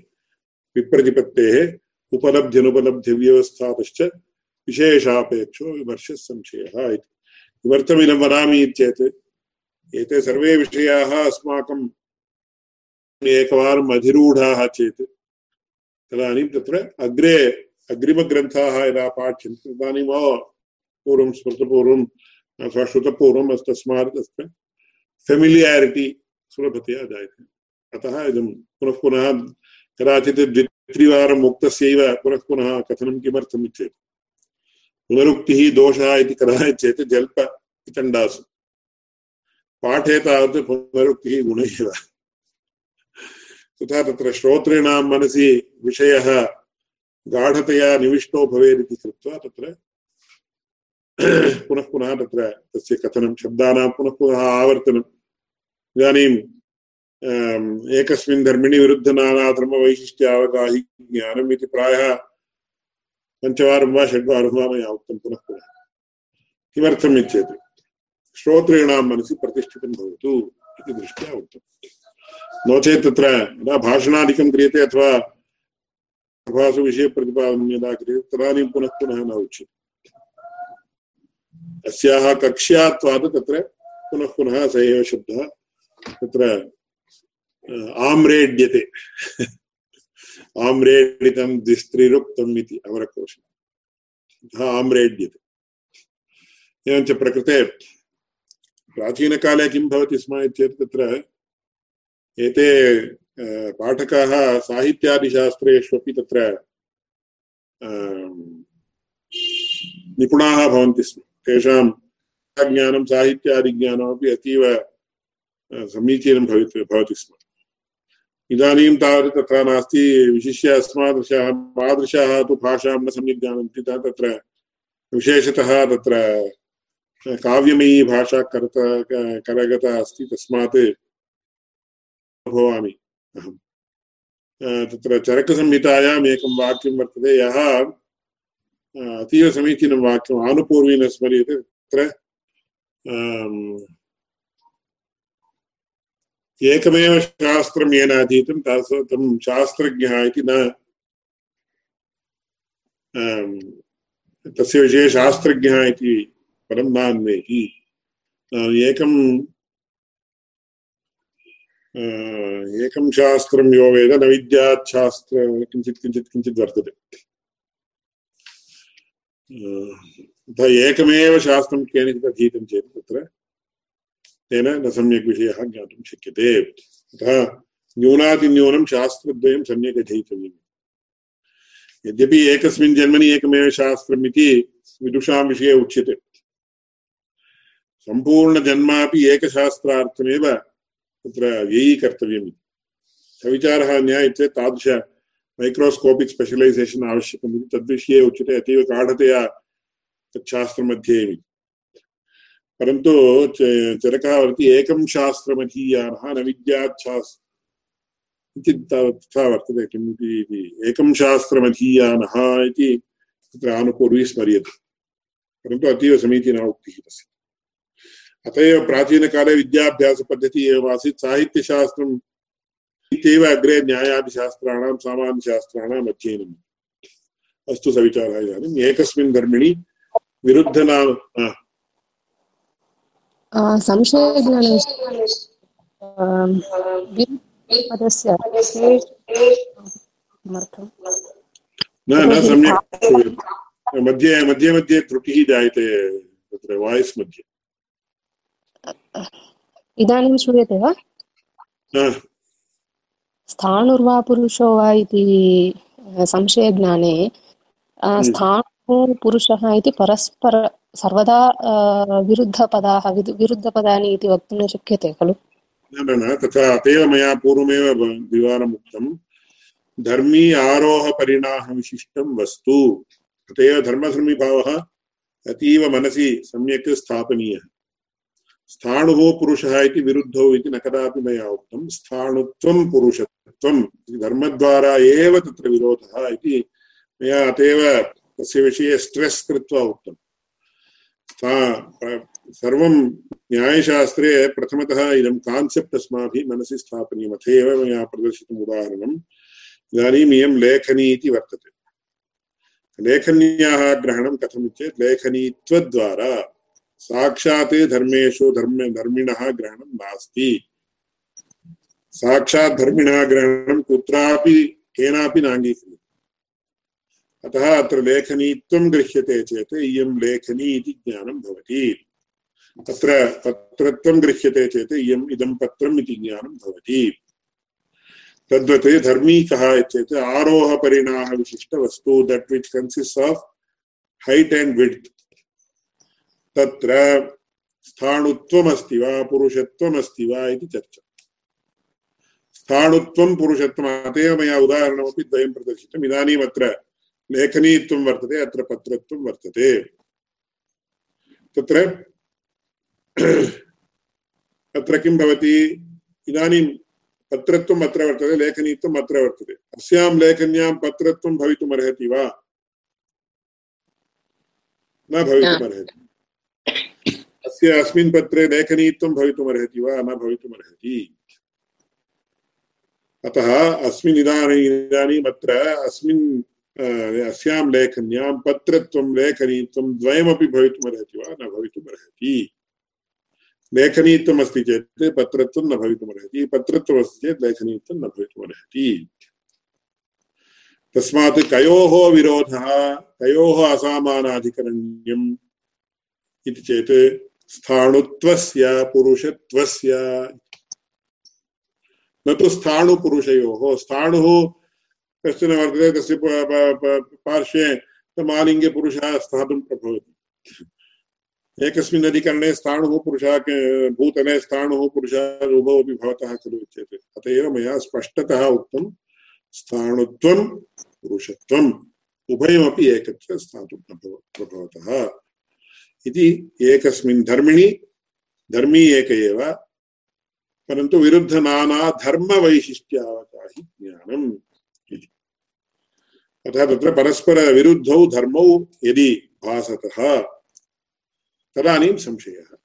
विप्रतिपत्तेः उपलब्ध्यनुपलब्धिव्यवस्थातश्च विशेषापेक्षो विमर्शः संशयः इति। किमर्थमिदं वदामि चेत् एते सर्वे विषयाः अस्माकम् एकवारम् अधिरूढाः चेत्, तदानीं तत्र अग्रे अग्रिमग्रन्थाः यदा पाठ्यन्ते तदानीम् पूर्वं स्मृतपूर्वं, अथवा श्रुतपूर्वम् तस्मात् तत्र फेमिलियारिटि सुलभतया जायते। अतः इदं पुनः पुनः कदाचित् द्वित्रिवारम् उक्तस्यैव पुनः पुनः कथनं किमर्थम् चेत् पुनरुक्तिः दोषः इति कदाचित् चेत् पाठे तावत् पुनरुक्तिः गुण एव तथा तत्र श्रोतॄणां मनसि विषयः गाढतया निविष्टो भवेत् इति कृत्वा तत्र पुनः पुनः तत्र तस्य कथनं, शब्दानां पुनः पुनः आवर्तनम् इदानीम् एकस्मिन् धर्मिणि विरुद्धनानाधर्मवैशिष्ट्यावगाहि ज्ञानम् इति प्रायः पञ्चवारं वा षड्वारं वा मया उक्तं पुनः पुनः। किमर्थम् चेत् श्रोतॄणां मनसि प्रतिष्ठितं भवतु इति दृष्ट्या उक्तम् नो चेत् तत्र यदा भाषणादिकं क्रियते अथवा प्रभासु विषयप्रतिपादनं यदा क्रियते, तदानीं पुनः पुनः न उच्यते। अस्याः कक्ष्यात्वात् तत्र पुनः पुनः स एव शब्दः। तत्र आम्रेड्यते। आम्रेडितं द्विस्त्रिरुक्तम् इति प्रकृते प्राचीनकाले किं भवति स्म चेत् तत्र एते पाठकाः साहित्यादिशास्त्रेष्वपि तत्र निपुणाः भवन्ति स्म। तेषां ज्ञानं, साहित्यादिज्ञानमपि अतीव समीचीनं भवित्, भवति स्म। इदानीं तावत् तथा नास्ति। विशिष्य अस्मादृशाः तादृशाः तु भाषां न सम्यक् जानन्ति। तत्र विशेषतः तत्र काव्यमयी भाषा करत करगता अस्ति। तस्मात् भवामि। अहं तत्र चरकसंहितायाम् एकं वाक्यं वर्तते। यः अतीव समीचीनं वाक्यम्, आनुपूर्वेण स्मर्यते। तत्र एकमेव शास्त्रं येन अधीतं, तास तं शास्त्रज्ञः इति न तस्य विषये शास्त्रज्ञः इति परं नान्वेहि एकम् एकं शास्त्रं यो वेद, न विद्यात् शास्त्र, किञ्चित् किञ्चित् किञ्चित् वर्तते। अतः एकमेव शास्त्रं केनचित् अधीतं चेत् तत्र तेन न सम्यक् विषयः ज्ञातुं शक्यते। अतः न्यूनातिन्यूनं शास्त्रद्वयं सम्यक् अधीतव्यम्। यद्यपि एकस्मिन् जन्मनि एकमेव शास्त्रम् इति विदुषां विषये उच्यते। सम्पूर्णजन्मापि एकशास्त्रार्थमेव तत्र व्ययीकर्तव्यम्। इति सविचारः न्याय चेत् तादृश मैक्रोस्कोपिक् स्पेशलैसेशन् आवश्यकम् इति तद्विषये उच्यते। अतीव गाढतया तच्छास्त्रमध्ये परन्तु चरकः वदति एकं शास्त्रमधीयानः न विद्यात् शास्त्र किञ्चित् तथा वर्तते किम् इति। एकं शास्त्रमधीयानः इति तत्र आनुपूर्वी स्मर्यते। परन्तु अतीव उक्तिः तस्य। अत एव प्राचीनकाले विद्याभ्यासपद्धतिः एव आसीत्। साहित्यशास्त्रम् इत्येव अग्रे न्यायादिशास्त्राणां, सामान्यशास्त्राणाम् अध्ययनम् अस्तु सविचारः इदानीम्। एकस्मिन् धर्मिणि विरुद्धनाम न न सम्यक् मध्ये मध्ये मध्ये त्रुटिः जायते तत्र वाय्स् मध्ये। इदानीं श्रूयते वा? स्थाणुर्वा पुरुषो वा इति संशयज्ञाने स्थाणुः पुरुषः इति परस्पर सर्वदा विरुद्धपदाः विरुद्धपदानि इति वक्तुं न शक्यते खलु न न तथा अतएव मया पूर्वमेव द्विवारम् उक्तं धर्मी आरोहपरिणामविशिष्टं वस्तु तथैव धर्मधर्मिभावः अतीव मनसि सम्यक् स्थापनीयः स्थाणुः पुरुषः इति विरुद्धौ इति न कदापि मया उक्तं स्थाणुत्वं पुरुषत्वं धर्मद्वारा एव तत्र विरोधः इति मया अतएव तस्य विषये स्ट्रेस् कृत्वा उक्तम्। सर्वं न्यायशास्त्रे प्रथमतः इदं कान्सेप्ट् अस्माभिः मनसि स्थापनीयम्। अथैव मया प्रदर्शितम् उदाहरणम्। इदानीम् इयं लेखनी इति वर्तते। लेखन्याः ग्रहणं कथम् चेत् लेखनीत्वद्वारा साक्षात् धर्मेषु धर्म, धर्मिणः ग्रहणं नास्ति। साक्षात् धर्मिणः ग्रहणं कुत्रापि केनापि नाङ्गीक्रियते अतः अत्र लेखनीत्वं गृह्यते चेत् इयं लेखनी इति ज्ञानं भवति। तत्र पत्रत्वं गृह्यते चेत् इयम् इदं पत्रम् इति ज्ञानं भवति। तद्वत् धर्मी कः चेत् आरोहपरिणामविशिष्टवस्तु that which consists of height and width तत्र स्थाणुत्वमस्ति वा पुरुषत्वमस्ति वा इति चर्चा। स्थाणुत्वं पुरुषत्वम् अत एव मया उदाहरणमपि द्वयं प्रदर्शितम्। इदानीम् अत्र लेखनीत्वं वर्तते, अत्र पत्रत्वं वर्तते। तत्र अत्र किं भवति? इदानीं पत्रत्वम् अत्र वर्तते लेखनीत्वम् अत्र वर्तते। अस्यां लेखन्यां पत्रत्वं भवितुमर्हति वा? न भवितुमर्हति। अस्य अस्मिन् पत्रे लेखनीत्वं भवितुमर्हति वा? न भवितुमर्हति। अतः अस्मिन् इदानीम् इदानीम् अत्र अस्मिन् अस्यां लेखन्यां पत्रत्वं लेखनीत्वं द्वयमपि भवितुमर्हति वा? न भवितुमर्हति लेखनीत्वम् अस्ति चेत् पत्रत्वं न भवितुमर्हति पत्रत्वमस्ति चेत् लेखनीत्वं न भवितुमर्हति तस्मात् कयोः विरोधः कयोः असामानाधिकरण्यम् इति चेत् स्थाणुत्वस्य पुरुषत्वस्य। न तु स्थाणुपुरुषयोः, स्थाणुः कश्चन वर्तते तस्य पार्श्वे मालिङ्गे पुरुषः स्थातुं प्रभवति। एकस्मिन् अधिकरणे स्थाणुः पुरुषः भूतले स्थाणुः पुरुषः उभौ अपि भवतः खलु उच्यते। अत एव मया स्पष्टतः उक्तं, स्थाणुत्वं पुरुषत्वम् उभयमपि एकत्र स्थातुं प्रभवतः। इति एकस्मिन् धर्मिणि, धर्मी एक एव, परन्तु विरुद्धनाना धर्मवैशिष्ट्यावकाहि ज्ञानम्। अतः तत्र परस्परविरुद्धौ धर्मौ यदि भासतः। तदानीं संशयः।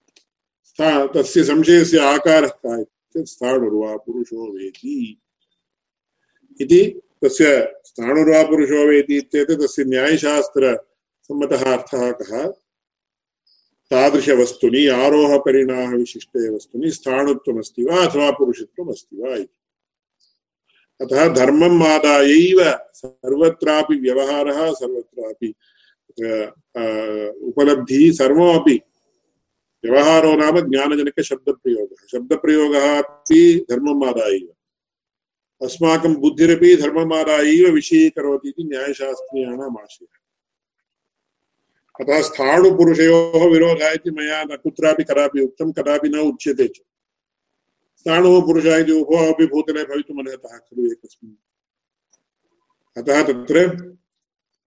तस्य संशयस्य आकारः का इत्युक्ते स्थाणुर्वा पुरुषो वेति। इति तस्य स्थाणुर्वा पुरुषो वेति इत्येतत् तस्य न्यायशास्त्रसम्मतः अर्थः कः? तादृशवस्तुनि आरोहपरिणाह विशिष्टे वस्तुनि स्थाणुत्वमस्ति वा अथवा पुरुषत्वमस्ति वा इति। अतः धर्मम् आदायैव सर्वत्रापि व्यवहारः, सर्वत्रापि उपलब्धिः सर्वमपि। व्यवहारो नाम ज्ञानजनकशब्दप्रयोगः। शब्दप्रयोगः अपि धर्मम् आदाय एव। अस्माकं बुद्धिरपि धर्ममादायैव विषयीकरोति इति न्यायशास्त्रीयाणाम् आशयः। अतः स्थाणुपुरुषयोः विरोधः इति मया न कुत्रापि कदापि उक्तं, कदापि न उच्यते च। स्थाणुः पुरुषः इति उभो अपि भूतले भवितुमर्हतः खलु एकस्मिन् अतः तत्र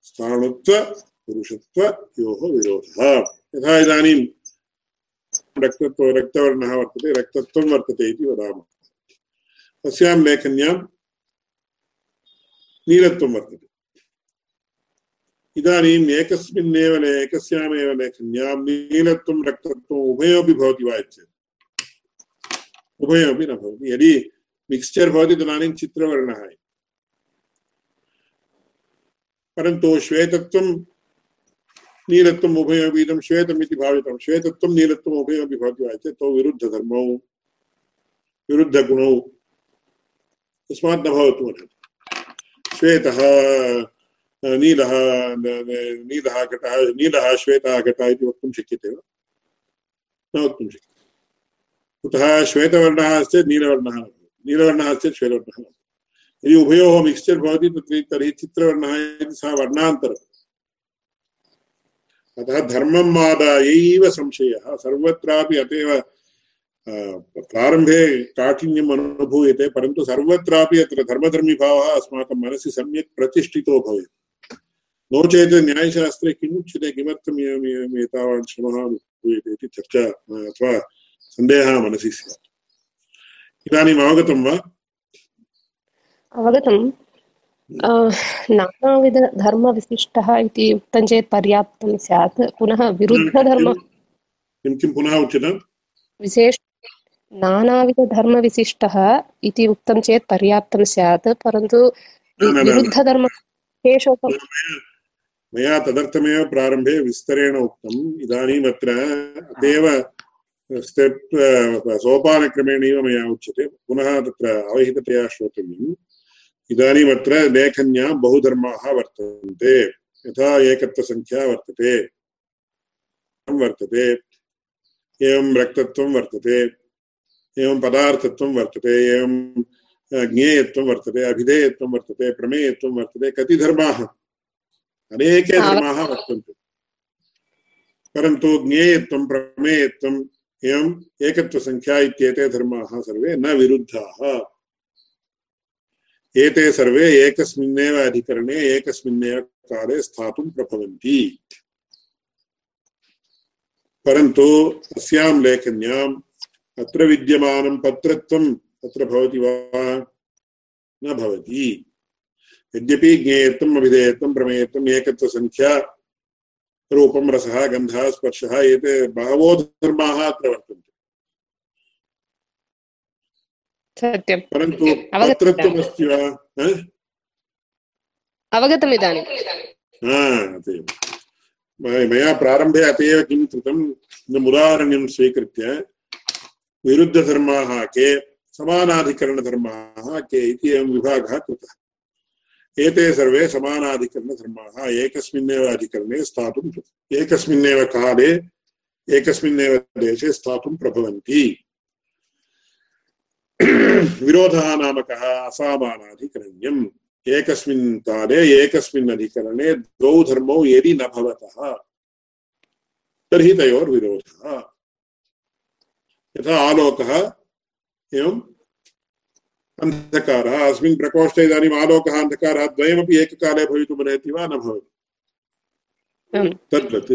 स्थाणुत्व पुरुषत्वयोः विरोधः। यथा इदानीं रक्तत्व, रक्तवर्णः वर्तते, रक्तत्वं वर्तते इति वदामः। तस्यां लेखन्यां नीलत्वं वर्तते। इदानीम् एकस्मिन्नेव एकस्यामेव लेखन्यां नीलत्वं, रक्तत्वम् उभयोपि भवति वा चेत् उभयमपि न भवति। यदि मिक्स्चर् भवति तदानीं चित्रवर्णः परन्तु श्वेतत्वं, नीलत्वम् उभयमपि इदं श्वेतम् इति भावितं श्वेतत्वं, नीलत्वम् उभयमपि भवति वा चेत् तौ विरुद्धधर्मौ, विरुद्धगुणौ तस्मात् न भवतु श्वेतः नीलः नीलः घटः, नीलः श्वेतः घटः इति वक्तुं शक्यते वा? न वक्तुं शक्यते। कुतः श्वेतवर्णः अस्ति नीलवर्णः नीलवर्णः अस्ति श्वेतवर्णः यदि उभयोः मिक्स्चर् भवति तत्र तर्हि चित्रवर्णः इति सः अतः धर्मम् आदायैव संशयः। सर्वत्रापि अत एव प्रारम्भे काठिन्यम् अनुभूयते, परन्तु सर्वत्रापि अत्र धर्मधर्मिभावः अस्माकं मनसि सम्यक् प्रतिष्ठितो भवेत्। नो चेत् न्यायशास्त्रे किमुच्यते किमर्थम् एवम् एवम् एतावान् श्रमः अनुभूयते इति चर्चा, अथवा सन्देहः मनसि स्यात् इदानीम् अवगतं वा अवगतं नानाविधधर्मविशिष्टः इति उक्तं चेत् पर्याप्तं स्यात् पुनः विरुद्धधर्म किं किं पुनः उच्यते विशेष नानाविधधर्मविशिष्टः इति उक्तं चेत् पर्याप्तं स्यात् परन्तु विरुद्धधर्म मया तदर्थमेव प्रारम्भे विस्तरेण उक्तम् इदानीम् अत्र अतएव स्टेप् सोपानक्रमेणैव मया उच्यते। पुनः तत्र अवहिततया श्रोतव्यम्। इदानीम् अत्र लेखन्यां बहुधर्माः वर्तन्ते। यथा एकत्वसङ्ख्या वर्तते। वर्तते। एवं रक्तत्वं वर्तते। एवं पदार्थत्वं वर्तते। एवं ज्ञेयत्वं वर्तते। अभिधेयत्वं वर्तते। प्रमेयत्वं वर्तते। कति धर्माः? अनेके धर्माः वर्तन्ते। परन्तु ज्ञेयत्वं प्रमेयत्वम् एवम् एकत्वसङ्ख्या इत्येते धर्माः सर्वे न विरुद्धाः। एते सर्वे एकस्मिन्नेव अधिकरणे एकस्मिन्नेव काले स्थातुं प्रभवन्ति। परन्तु अस्यां लेखन्याम् अत्र विद्यमानं पत्रत्वम् अत्र भवति वा? न भवति। यद्यपि ज्ञेयत्वम् अभिधेयत्वं प्रमेयत्वम् एकत्वसङ्ख्या रूपं रसः गन्धः स्पर्शः एते बहवो धर्माः अत्र वर्तन्ते सत्यं परन्तु पत्रत्वमस्ति वा? अवगतम् इदानीं। अतएव मया प्रारम्भे अत एव किं कृतं उदाहरण्यं स्वीकृत्य विरुद्धधर्माः के समानाधिकरणधर्माः के इति एवं विभागः कृतः। एते सर्वे समानाधिकरणधर्माः एकस्मिन्नेव अधिकरणे स्थातुं एकस्मिन्नेव काले, एकस्मिन्नेव देशे स्थातुं प्रभवन्ति। विरोधः नाम कः असामानाधिकरण्यम्। एकस्मिन् काले, एकस्मिन् अधिकरणे द्वौ धर्मौ यदि न भवतः, तर्हि तयोर्विरोधः। यथा आलोकः एवम् अन्धकारः अस्मिन् प्रकोष्ठे इदानीम् आलोकः अन्धकारः द्वयमपि एककाले भवितुमर्हति वा न भवति। तद्वत्।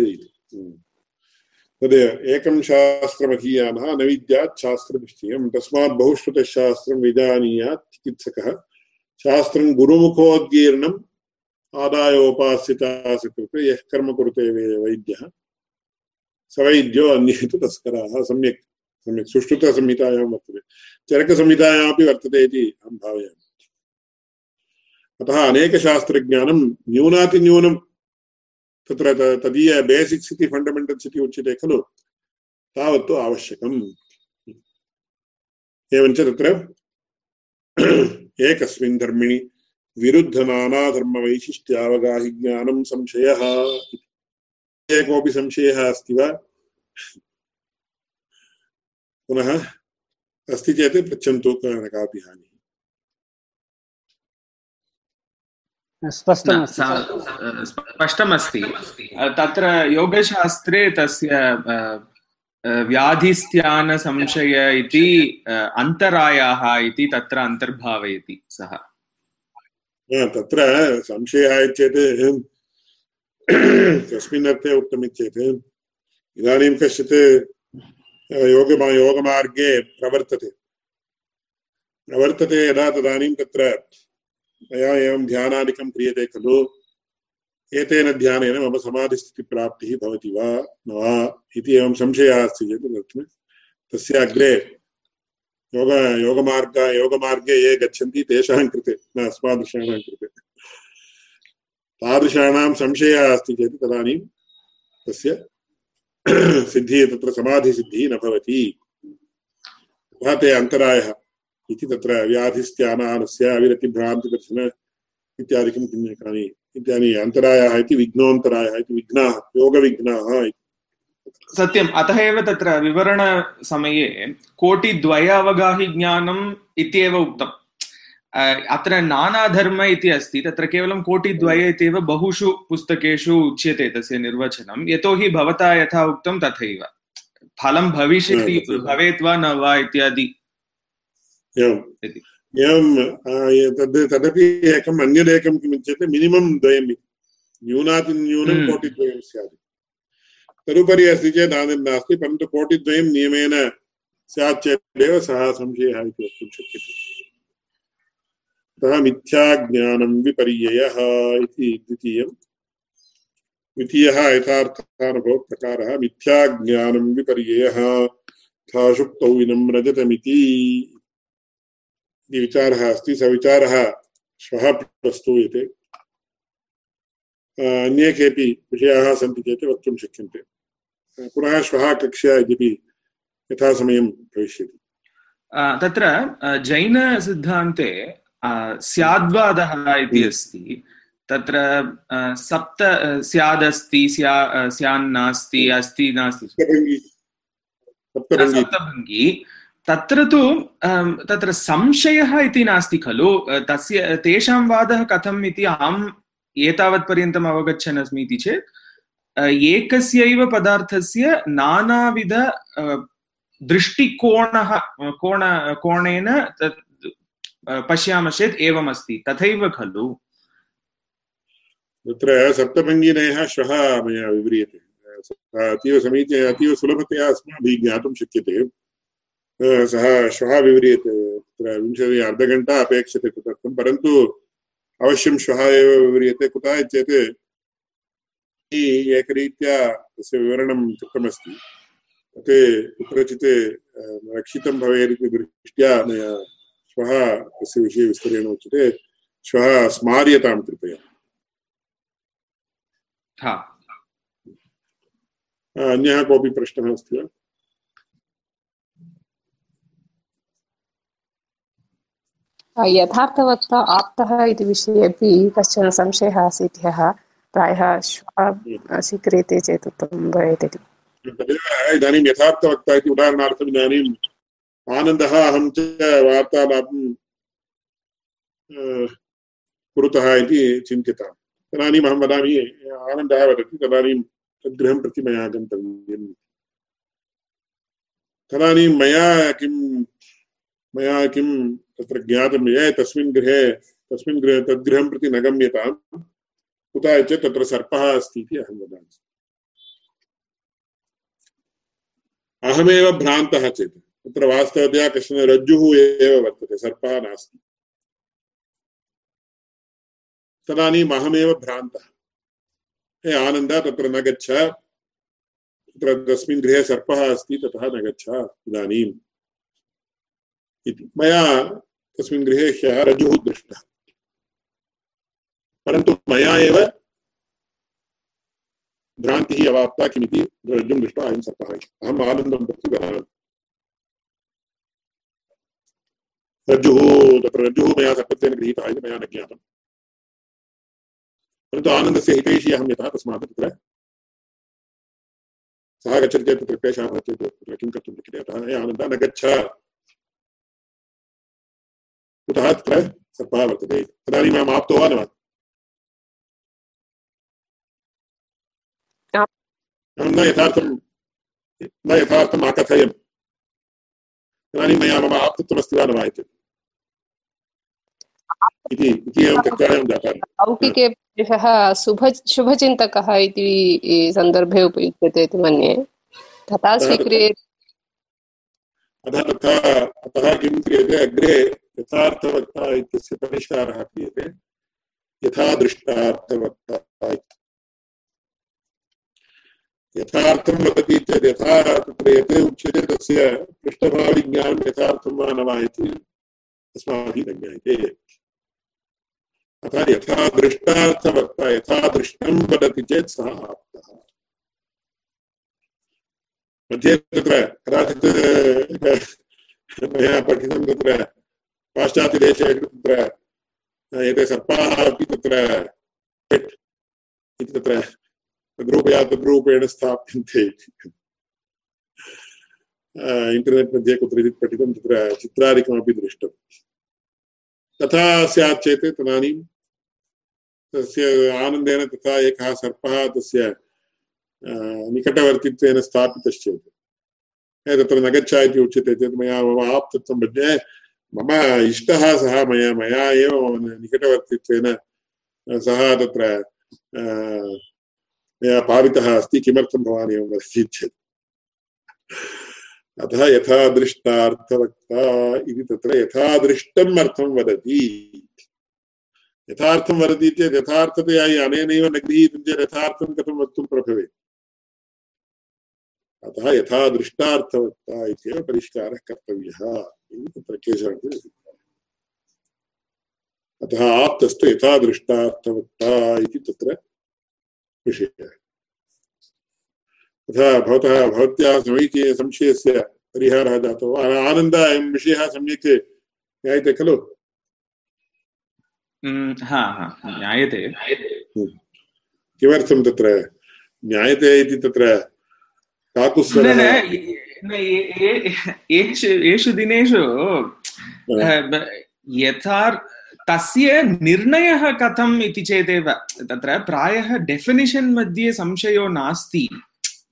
तदेव एकं शास्त्रमधीयानः न विद्यात् शास्त्रनिश्चयं तस्मात् बहुश्रुतशास्त्रं विजानीयात् चिकित्सकः। शास्त्रं गुरुमुखोद्गीर्णम् आदायोपास्यतासकृते यः कर्म कुरुते वैद्यः। स वैद्यो अन्ये तु तस्कराः सम्यक्। सम्यक् सुष्ठुतसंहितायां वर्तते चरकसंहितायामपि वर्तते इति अहं भावयामि अतः अनेकशास्त्रज्ञानं न्यूनातिन्यूनं तत्र तदीय बेसिक्स् इति फण्डमेण्टल्स् इति उच्यते खलु तावत्तु आवश्यकम् एवञ्च तत्र एकस्मिन् धर्मिणि विरुद्धनानाधर्मवैशिष्ट्यावगाहि ज्ञानं संशयः। कोऽपि संशयः अस्ति वा पुनः अस्ति चेत् पृच्छन्तु कापि हानिः स्पष्टमस्ति। तत्र योगशास्त्रे तस्य व्याधिस्त्यानसंशय इति अन्तरायाः इति तत्र अन्तर्भावयति सः। तत्र संशयः चेत् कस्मिन् अर्थे उक्तमित्येत् इदानीं कश्चित् योग योगमार्गे प्रवर्तते। प्रवर्तते यदा तदानीं तत्र मया एवं ध्यानादिकं क्रियते खलु। एतेन ध्यानेन मम समाधिस्थितिप्राप्तिः भवति वा न वा इति एवं संशयः अस्ति चेत् तस्य अग्रे योग, योगमार्ग, योगमार्गे ये गच्छन्ति तेषां कृते, न अस्मादृशानां कृते। तादृशानां संशयः अस्ति चेत् तदानीं तस्य सिद्धिः तत्र समाधिसिद्धिः न भवति। अतः ते अन्तरायः। इति तत्र व्याधिस्त्यानानस्य अविरतिभ्रान्तिदर्शन इत्यादिकं किञ्चिकानि इत्यादि अन्तरायाः इति विघ्नोऽन्तरायः इति विघ्नाः, योगविघ्नाः सत्यम्। अतः एव तत्र विवरणसमये कोटिद्वय अवगाहि ज्ञानम् इत्येव उक्तम्। अत्र नानाधर्म इति अस्ति तत्र केवलं कोटिद्वय इत्येव बहुषु पुस्तकेषु उच्यते तस्य निर्वचनं यतोहि भवता यथा उक्तं तथैव। फलं भविष्यति। भवेत् वा न वा इत्यादि। एवं तद् तदपि एकम् अन्यदेकं किमुच्यते मिनिमम् द्वयम् इति। न्यूनातिन्यूनं हम्म। कोटिद्वयं स्यात्। तदुपरि अस्ति चेत् आनन्दनास्ति परन्तु कोटिद्वयं नियमेन स्यात् चेदेव सः संशयः इति वक्तुं शक्यते। अतः मिथ्याज्ञानं विपर्ययः द्वितीयं द्वितीयः यथार्थानुभवप्रकारः मिथ्याज्ञानं विपर्ययः यथा शुक्तौ इनं रजतमिति। इति विचारः अस्ति, स विचारः श्वः प्रस्तूयते अन्ये केऽपि विषयाः सन्ति चेत् वक्तुं शक्यन्ते। पुनः श्वः कक्ष्या भविष्यति तत्र जैनसिद्धान्ते स्याद्वादः इति अस्ति। तत्र सप्त अ, स्यादस्ति स्या स्यान्नास्ति अस्ति नास्ति सप्तभङ्गी। तत्र तु तत्र संशयः इति नास्ति खलु। तस्य तेषां वादः कथम् इति अहम् एतावत्पर्यन्तम् अवगच्छन् अस्मि इति चेत् एकस्यैव पदार्थस्य नानाविध दृष्टिकोणः कोण कोणेन तत् पश्यामश्चेत् एवमस्ति। तथैव खलु। तत्र सप्तभङ्गिनयः श्वः मया विव्रियते। अतीव समीचीन, अतीव सुलभतया अस्माभिः ज्ञातुं शक्यते। सः श्वः विव्रियते। तत्र विंशति, अर्धघण्टा अपेक्षते तदर्थं, परन्तु अवश्यं श्वः एव विव्रियते। कुतः चेत् एकरीत्या तस्य विवरणं कृतमस्ति। तत् कुत्रचित् रक्षितं भवेत् दृष्ट्या मया श्वः तस्य विषये विस्तरेण उच्यते श्वः स्मार्यतां कृपया। अन्यः कोऽपि प्रश्नः अस्ति वा? यथार्थवत्ता आप्तः इति विषये अपि कश्चन संशयः आसीत् ह्यः। प्रायः श्वः स्वीक्रियते चेत् उत्तमं भवेत् इति। इदानीं यथार्थवक्ता इति उदाहरणार्थम् इदानीम् आनन्दः अहं च वार्तालापं कुरुतः इति चिन्त्यताम् तदानीम् अहं वदामि, आनन्दः वदति तदानीं तद्गृहं प्रति मया गन्तव्यम् तदानीं मया किं मया किं तत्र ज्ञातं ये तस्मिन् गृहे तस्मिन् गृहे तद्गृहं प्रति न गम्यताम्। कुतः चेत् तत्र सर्पः अस्ति इति अहं वदामि। अहमेव भ्रान्तः चेत्। तत्र वास्तवतया कश्चन रज्जुः एव वर्तते, सर्पः नास्ति। तदानीम् अहमेव भ्रान्तः। हे आनन्द, तत्र न गच्छ। तत्र तस्मिन् गृहे सर्पः अस्ति, ततः न गच्छ इदानीम्। इति। मया तस्मिन् गृहे ह्यः रज्जुः दृष्टः। परन्तु मया एव भ्रान्तिः अवाप्ता किमिति रज्जुं दृष्ट्वा अयं सर्पः अहम् आनन्दं प्रति वदामि। रज्जुः तत्र रज्जुः मया सर्पत्वेन गृहीतः इति मया न ज्ञातम् परन्तु आनन्दस्य हितैषी अहं यतः तस्मात् तत्र सः गच्छति चेत् तत्र क्लेशः चेत् तत्र किं कर्तुं शक्यते अतः आनन्दः न गच्छ कुतः तत्र सर्पः वर्तते तदानीम् अहम् आप्तो वा न वा अहं न यथार्थं न यथार्थम् अकथयम् इदानीं मया मम आप्तत्वमस्ति वा न वा इति पुरुषः शुभ शुभचिन्तकः इति सन्दर्भे उपयुज्यते इति मन्ये। तथा स्वीक्रियते अतः तथा अतः किं क्रियते अग्रे यथार्थवक्ता इत्यस्य परिष्कारः क्रियते। यथा दृष्टार्थवक्ता यथार्थं वदति चेत् यथा तत्र यत् उच्यते तस्य पृष्ठभाविज्ञानं यथार्थं वा न वा इति अस्माभिः न ज्ञायते अतः यथा दृष्टार्थवक्ता यथा दृष्टं वदति चेत् सः आप्तः। मध्ये तत्र कदाचित् मया पठितं तत्र पाश्चात्यदेशेषु तत्र एते सर्पाः अपि तत्र इति तत्र तद्रूपया तद्रूपेण स्थाप्यन्ते इण्टर्नेट् मध्ये कुत्रचित् पठितं तत्र चित्रादिकमपि दृष्टम्। तथा स्यात् चेत् तदानीं तस्य आनन्देन तथा एकः सर्पः तस्य निकटवर्तित्वेन स्थापितश्चेत्। तत्र न गच्छ इति उच्यते चेत् मया मम आप्तत्वं मध्ये मम इष्टः सः, मया मया एव निकटवर्तित्वेन सः तत्र मया पावितः अस्ति, किमर्थं भवान् एवं वदति चेत् अतः यथा दृष्टार्थवक्ता इति तत्र यथादृष्टम् अर्थं वदति। यथार्थं वदति चेत् यथार्थतया अनेनैव न गृहीतं चेत् यथार्थं कथं वक्तुं प्रभवेत्। अतः यथा दृष्टार्थवक्ता इत्येव परिष्कारः कर्तव्यः इति तत्र केशवान् अतः आप्तस्तु यथा दृष्टार्थवक्ता इति तत्र विषयः। तथा भवतः भवत्याः समीचीन संशयस्य परिहारः जातो आनन्द अयं विषयः सम्यक् ज्ञायते खलु? हा हा ज्ञायते। किमर्थं तत्र ज्ञायते इति तत्र एषु दिनेषु तस्य निर्णयः कथम् इति चेदेव। तत्र प्रायः डेफिनिशन् मध्ये संशयो नास्ति।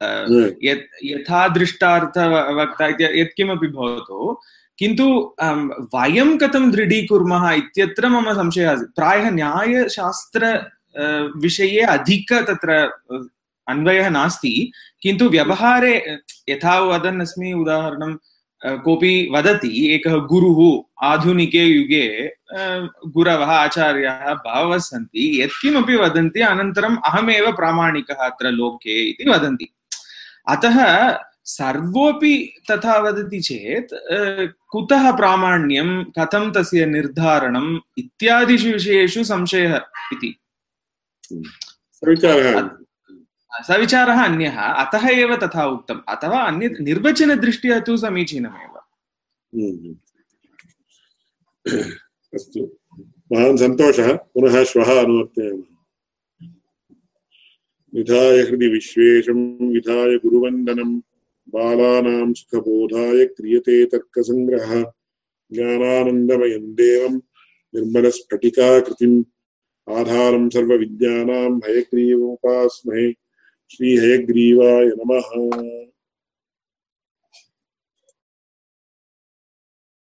यथा दृष्टार्थवक्ता यत्किमपि भवतु, किन्तु वयं कथं दृढीकुर्मः इत्यत्र मम संशयः आसीत्। प्रायः न्यायशास्त्र विषये अधिक तत्र अन्वयः नास्ति, किन्तु व्यवहारे, यथा वदन् अस्मि उदाहरणं कोऽपि वदति, एकः गुरुः आधुनिके युगे गुरवः, आचार्याः बहवः सन्ति, यत्किमपि वदन्ति, अनन्तरम् अहमेव प्रामाणिकः अत्र लोके इति वदन्ति। अतः सर्वोऽपि तथा वदति चेत् कुतः प्रामाण्यं कथं तस्य निर्धारणम् इत्यादिषु विषयेषु संशयः इति। सविचारः। अन्यः अतः एव तथा उक्तम्। अथवा अन्य निर्वचनदृष्ट्या तु समीचीनमेव। अस्तु। महान् सन्तोषः। पुनः श्वः अनुवर्तयामः विधाय हृदि विश्वेशं विधाय गुरुवन्दनं बालानां सुखबोधाय क्रियते तर्कसङ्ग्रहः। ज्ञानानन्दमयं देवं निर्मलस्फटिकाकृतिम्। आधारं सर्वविद्यानां हयग्रीवोपास्महे श्रीहयग्रीवाय नमः।